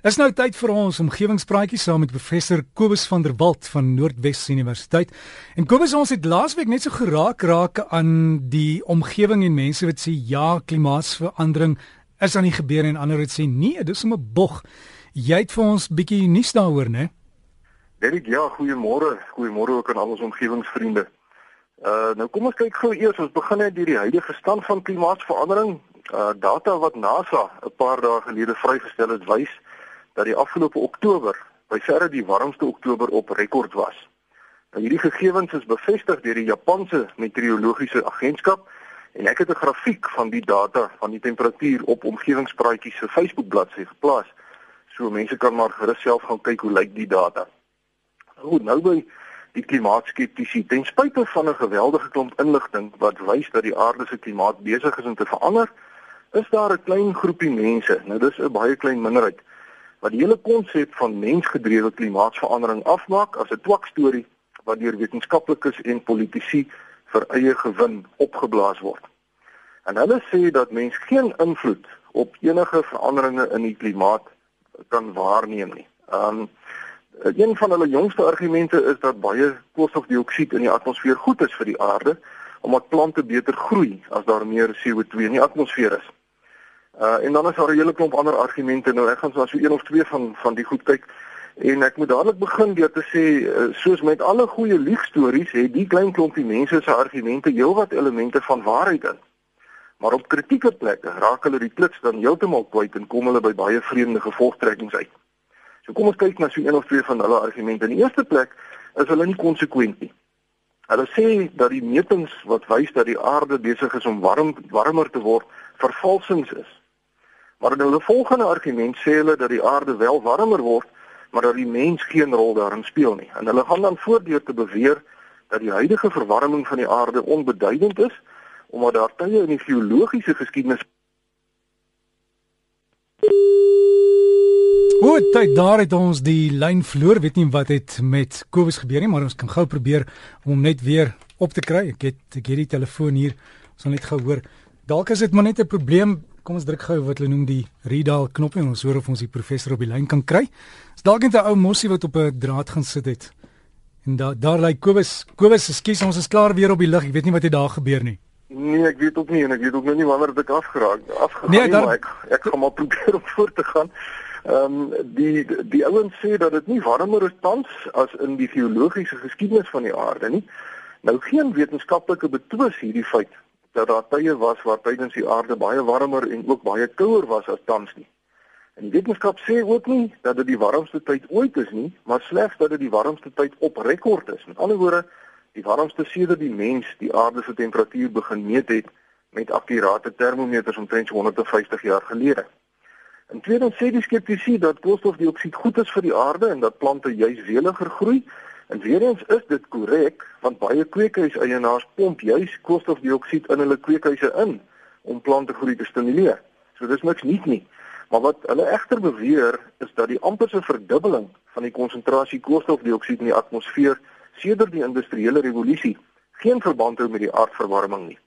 Is nou tyd vir ons omgewingspraatjie saam met professor Kobus van der Walt van Noordwes Universiteit. En Kobus, ons het laasweek net so geraak raak aan die omgewing en mense wat sê ja, klimaatsverandering is aan die gebeur en ander het sê nee, dis 'n bog. Jy het vir ons bietjie nuus daaroor, né? Derek, ja, goeiemôre. Goeiemôre ook aan al ons omgewingsvriende. Uh nou kom ons kyk gou eers, ons begin net deur die huidige stand van klimaatsverandering. Uh data wat NASA 'n paar dae gelede vrygestel het, wys dat die afgelope Oktober by verre die warmste Oktober op rekord was. Nou hierdie gegevens is bevestig deur die Japanse meteorologiese agentskap en ek het 'n grafiek van die data van die temperatuur op omgewingspraatjies se Facebook bladsy geplaas. So mense kan maar gerus self gaan kyk hoe lyk die data. Goed, nou by die klimaatskeptisie. Ten spyte van 'n geweldige klomp inligting wat wys dat die aarde se klimaat besig is om te verander, is daar 'n klein groepie mense, nou dis 'n baie klein minderheid wat die hele konsep van mensgedrewe klimaatsverandering afmaak as 'n twak storie wat deur wetenskaplikes en politici vir eie gewin opgeblaas word. En hulle sê dat mens geen invloed op enige veranderinge in die klimaat kan waarneem nie. Um een van hulle jongste argumente is dat baie koolstofdioksied in die atmosfeer goed is vir die aarde omdat plante beter groei as daar meer CO2 in die atmosfeer is. Uh en dan is daar 'n hele klomp ander argumente. Nou ek gaan so een of twee van van die goed kyk. En ek moet dadelik begin deur te sê uh, soos met alle goeie liegstories het die klein klompie mense se argumente heelwat elemente van waarheid in. Maar op kritieke plekke raak hulle die klits dan heeltemal kwyt en kom hulle by baie vreemde gevolgtrekkings uit. So kom ons kyk na so een of twee van hulle argumente. In die eerste plek is hulle nie konsekwent nie. Hulle sê dat die metings wat wys dat die aarde besig is om warm warmer te word, vervalsings is. Maar in hulle volgende argument sê hulle dat die aarde wel warmer word, maar dat die mens geen rol daarin speel nie. En hulle gaan dan voordeur te beweer dat die huidige verwarming van die aarde onbeduidend is omdat daar tye in die geologiese geskiedenis Goed, tyd daar het ons die lyn verloor. Weet nie wat het met Kobus gebeur nie, maar ons kan gou probeer om hom net weer op te kry. Ek het ek het die telefoon hier. Ons sal net gou hoor. Dalk is dit maar net 'n probleem Kom ons druk gou wat hulle noem die redial knoppie en ons hoor of ons die professor op die lyn kan kry. Dis dalk net 'n ou mossie wat op 'n draad gaan sit het. En daar daar lê Kobus. Kobus, ekskuus, ons is klaar weer op die lug. Ek weet nie wat het daar gebeur nie. Nee, ek weet ook nie en ek weet ook nou nie wanneer dit afgeraak afgeraak nee, daar... ek ek gaan maar probeer om voort te gaan. Ehm um, die die ouens sê dat dit nie warmer is tans as in die geologiese geskiedenis van die aarde nie. Nou geen wetenskaplike betwis hierdie feit dat daar tye was waar tydens die aarde baie warmer en ook baie kouer was as tans nie. En die wetenskap sê ook nie dat dit die warmste tyd ooit is nie, maar slegs dat dit die warmste tyd op rekord is. Met ander woorde, die warmste sedert die mens die aarde se temperatuur begin meet het met akkurate termometers omtrent 150 jaar gelede. En tweedens sê die skeptici dat koolstofdioksied goed is vir die aarde en dat plante juis weliger groei En weer eens is dit korrek want baie kweekhuiseienaars pomp juis koolstofdioksied in hulle kweekhuise in om plante groei te stimuleer. So dis niks nuut nie. Maar wat hulle egter beweer is dat die amperse verdubbeling van die konsentrasie koolstofdioksied in die atmosfeer sedert die industriële revolusie geen verband hou met die aardverwarming nie.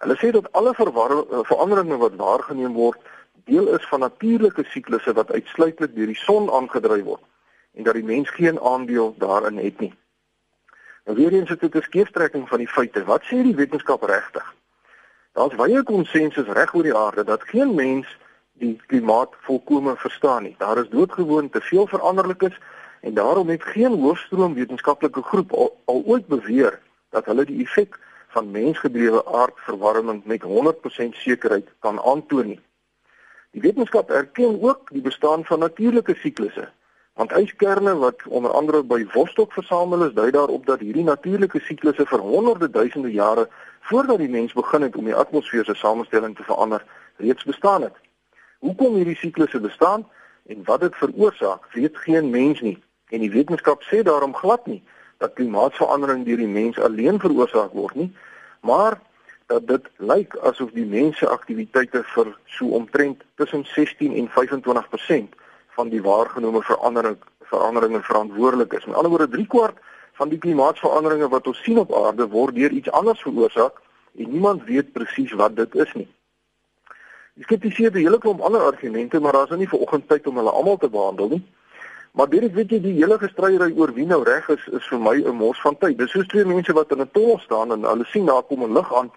Hulle sê dat alle veranderinge wat waargeneem word deel is van natuurlike siklusse wat uitsluitlik deur die son aangedryf word en dat die mens geen aandeel daarin het nie. Nou weer eens is dit 'n skeefstrekking van die feite. Wat sê die wetenskap regtig? Daar's baie konsensus reg oor die aarde dat geen mens die klimaat volkome verstaan nie. Daar is doodgewoon te veel veranderlikes en daarom het geen hoofstroom wetenskaplike groep al, al ooit beweer dat hulle die effek van mensgedrewe aardverwarming met 100% sekerheid kan aantoon nie. Die wetenskap erken ook die bestaan van natuurlike siklusse Want yskerne wat onder andere by Vostok versamel is, dui daarop dat hierdie natuurlike siklusse vir honderde duisende jare voordat die mens begin het om die atmosfeer se samestelling te verander, reeds bestaan het. Hoekom hierdie siklusse bestaan en wat dit veroorsaak, weet geen mens nie. En die wetenskap sê daarom glad nie dat klimaatsverandering deur die mens alleen veroorsaak word nie, maar dat dit lyk asof die mens se aktiwiteite vir so omtrent tussen 16 en 25% van die waargenome verandering veranderinge verantwoordelik is. Met ander woorde, 3 kwart van die klimaatsveranderinge wat ons sien op aarde word deur iets anders veroorsaak en niemand weet presies wat dit is nie. Die skeptisie het 'n hele klomp ander argumente, maar daar's nou nie vanoggend tyd om hulle almal te behandel nie. Maar dit weet jy die hele gestryery oor wie nou reg is is vir my 'n mors van tyd. Dis soos twee mense wat in 'n tol staan en hulle sien daar kom 'n lig aan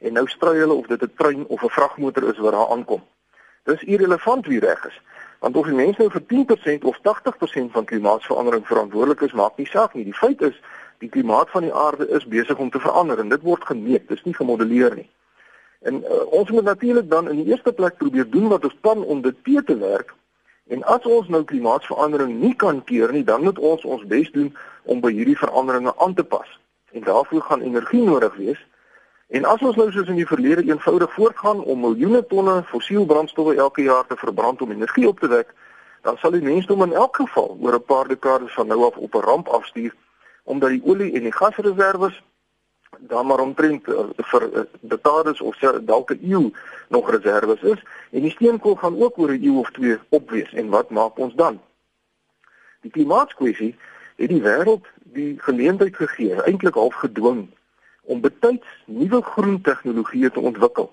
en nou stry hulle of dit 'n trein of 'n vragmotor is wat daar aankom. Dis irrelevant wie reg is. Want of die mense nou vir 10% of 80% van klimaatsverandering verantwoordelik is, maak nie saak nie. Die feit is die klimaat van die aarde is besig om te verander en dit word gemeet, dis nie gemodelleer nie. En uh, ons moet natuurlik dan in die eerste plek probeer doen wat ons kan om dit te te werk. En as ons nou klimaatsverandering nie kan keer nie, dan moet ons ons bes doen om by hierdie veranderinge aan te pas. En daarvoor gaan energie nodig wees. En as ons nou soos in die verlede eenvoudig voortgaan om miljoene tonne fossiel brandstowwe elke jaar te verbrand om energie op te wek, dan sal die mensdom in elk geval oor 'n paar dekades van nou af op 'n ramp afstuur omdat die olie en die gasreserwes dan maar omtrent uh, vir uh, dekades of dalk 'n eeu nog reserves is en die steenkool gaan ook oor 'n eeu of twee opwees en wat maak ons dan? Die klimaatskwessie het die wêreld die geleentheid gegee, eintlik half gedwing om betyds nuwe groen tegnologieë te ontwikkel.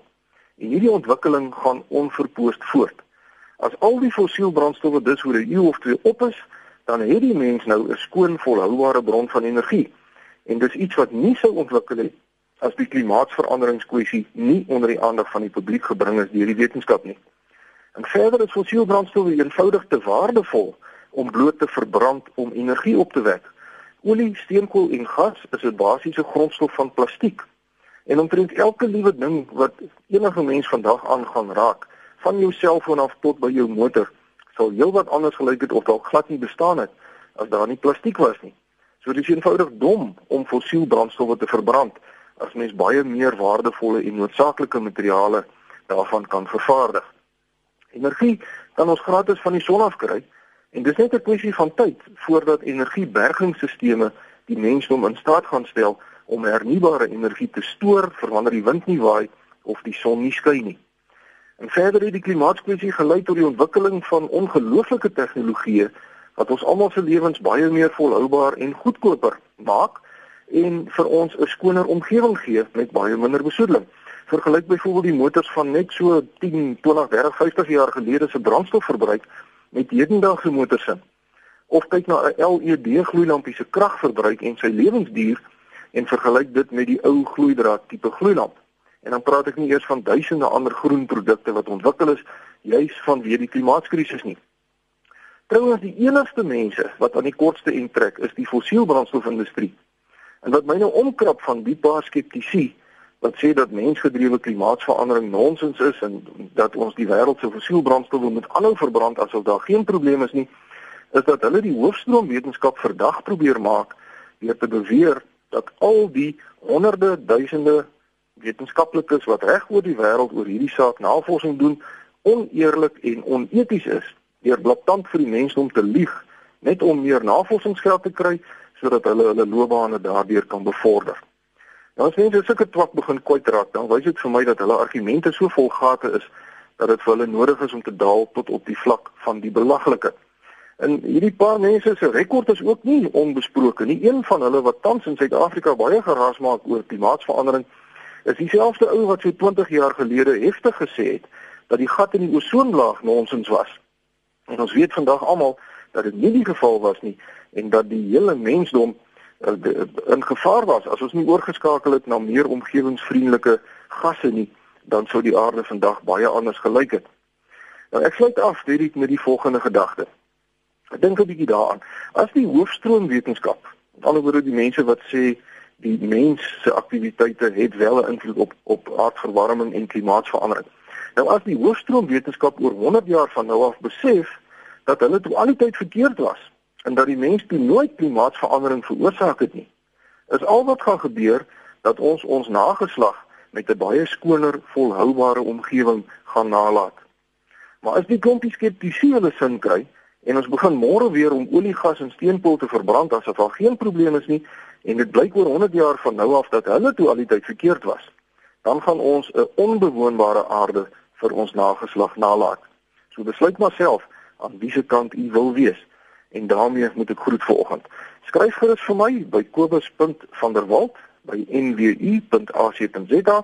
En hierdie ontwikkeling gaan onverpoost voort. As al die fossielbrandstowwe dus oor 'n eeu of twee op is, dan het die mens nou 'n skoon volhoubare bron van energie. En dis iets wat nie sou ontwikkel het as die klimaatsveranderingskwessie nie onder die aandag van die publiek gebring is deur die wetenskap nie. En verder is fossielbrandstowwe eenvoudig te waardevol om bloot te verbrand om energie op te wek. Olie, steenkool en gas is 'n basiese grondstof van plastiek. En omtrent elke liewe ding wat enige mens vandag aangaan raak, van jou selfoon af tot by jou motor, sal heelwat anders gelyk het of dalk glad nie bestaan het as daar nie plastiek was nie. So dit is eenvoudig dom om fossiel brandstowwe te verbrand as mens baie meer waardevolle en noodsaaklike materiale daarvan kan vervaardig. Energie kan ons gratis van die son af kry en dis net 'n kwessie van tyd voordat energiebergingsstelsels die mensdom in staat gaan stel om hernubare energie te stoor vir wanneer die wind nie waai of die son nie skyn nie. En verder het die klimaatskwessie gelei tot die ontwikkeling van ongelooflike tegnologieë wat ons almal se lewens baie meer volhoubaar en goedkoper maak en vir ons 'n skoner omgewing gee met baie minder besoedeling. Vergelyk byvoorbeeld die motors van net so 10, 20, 30, 50 jaar gelede se brandstofverbruik met hedendaagse motors se. Of kyk na 'n LED gloeilampie se kragverbruik en sy lewensduur en vergelyk dit met die ou gloeidraad tipe gloeilamp. En dan praat ek nie eers van duisende ander groen produkte wat ontwikkel is juis vanweë die klimaatskrisis nie. Trouwens die enigste mense wat aan die kortste end trek is die fossielbrandstofindustrie. En wat my nou omkrap van die paar skeptici wat sê dat mensgedrewe klimaatsverandering nonsens is en dat ons die wêreld se fossielbrandstowwe moet aanhou verbrand asof daar geen probleem is nie, is dat hulle die hoofstroom wetenskap verdag probeer maak deur te beweer dat al die honderde duisende wetenskaplikes wat reg oor die wêreld oor hierdie saak navorsing doen oneerlik en oneties is deur blaatant vir die mense om te lieg net om meer navorsingsgeld te kry sodat hulle hulle loopbane daardeur kan bevorder. Nou as mense sulke twak begin kwytraak, dan wys dit vir my dat hulle argumente so vol gate is dat dit vir hulle nodig is om te daal tot op die vlak van die belaglike. En hierdie paar mense se rekord is ook nie onbesproke nie. Een van hulle wat tans in Suid-Afrika baie geraas maak oor klimaatsverandering, is dieselfde ou wat so 20 jaar gelede heftig gesê het dat die gat in die ozonlaag nonsens was. En ons weet vandag almal dat dit nie die geval was nie en dat die hele mensdom in gevaar was as ons nie oorgeskakel het na meer omgewingsvriendelike gasse nie dan sou die aarde vandag baie anders gelyk het. Nou ek sluit af hierdie met die volgende gedagte. Ek dink 'n bietjie daaraan. As die hoofstroom wetenskap, met ander woorde die mense wat sê die mens se aktiwiteite het wel 'n invloed op op aardverwarming en klimaatsverandering. Nou as die hoofstroom wetenskap oor 100 jaar van nou af besef dat hulle toe al die tyd verkeerd was en dat die mens toe nooit klimaatsverandering veroorsaak het nie, is al wat gaan gebeur dat ons ons nageslag met 'n baie skoner, volhoubare omgewing gaan nalat. Maar as die klompie skeptisie hulle sin kry en ons begin môre weer om olie, gas en steenkool te verbrand asof daar geen probleem is nie en dit blyk oor 100 jaar van nou af dat hulle toe al die tyd verkeerd was, dan gaan ons 'n onbewoonbare aarde vir ons nageslag nalat. So besluit maar self aan wiese kant u wil wees en daarmee moet ek groet vanoggend. Skryf gerus vir my by kobus.vanderwalt by nwu.ac.za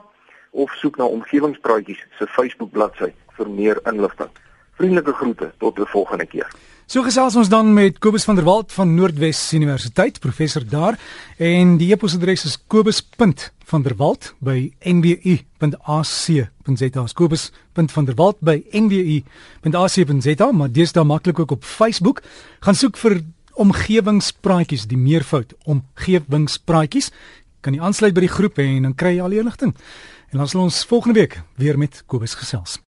of soek na omgewingspraatjies se Facebook bladsy vir meer inligting. Vriendelike groete tot 'n volgende keer. So gesels ons dan met Kobus van der Walt van Noordwes Universiteit, professor daar, en die e-posadres is kobus.vanderwalt@nwu.ac.za. kobus.vanderwalt@nwu.ac.za, maar dis daar maklik ook op Facebook. Gaan soek vir omgewingspraatjies, die meervoud omgewingspraatjies. Kan jy aansluit by die groep en dan kry jy al die inligting. En dan sal ons volgende week weer met Kobus gesels.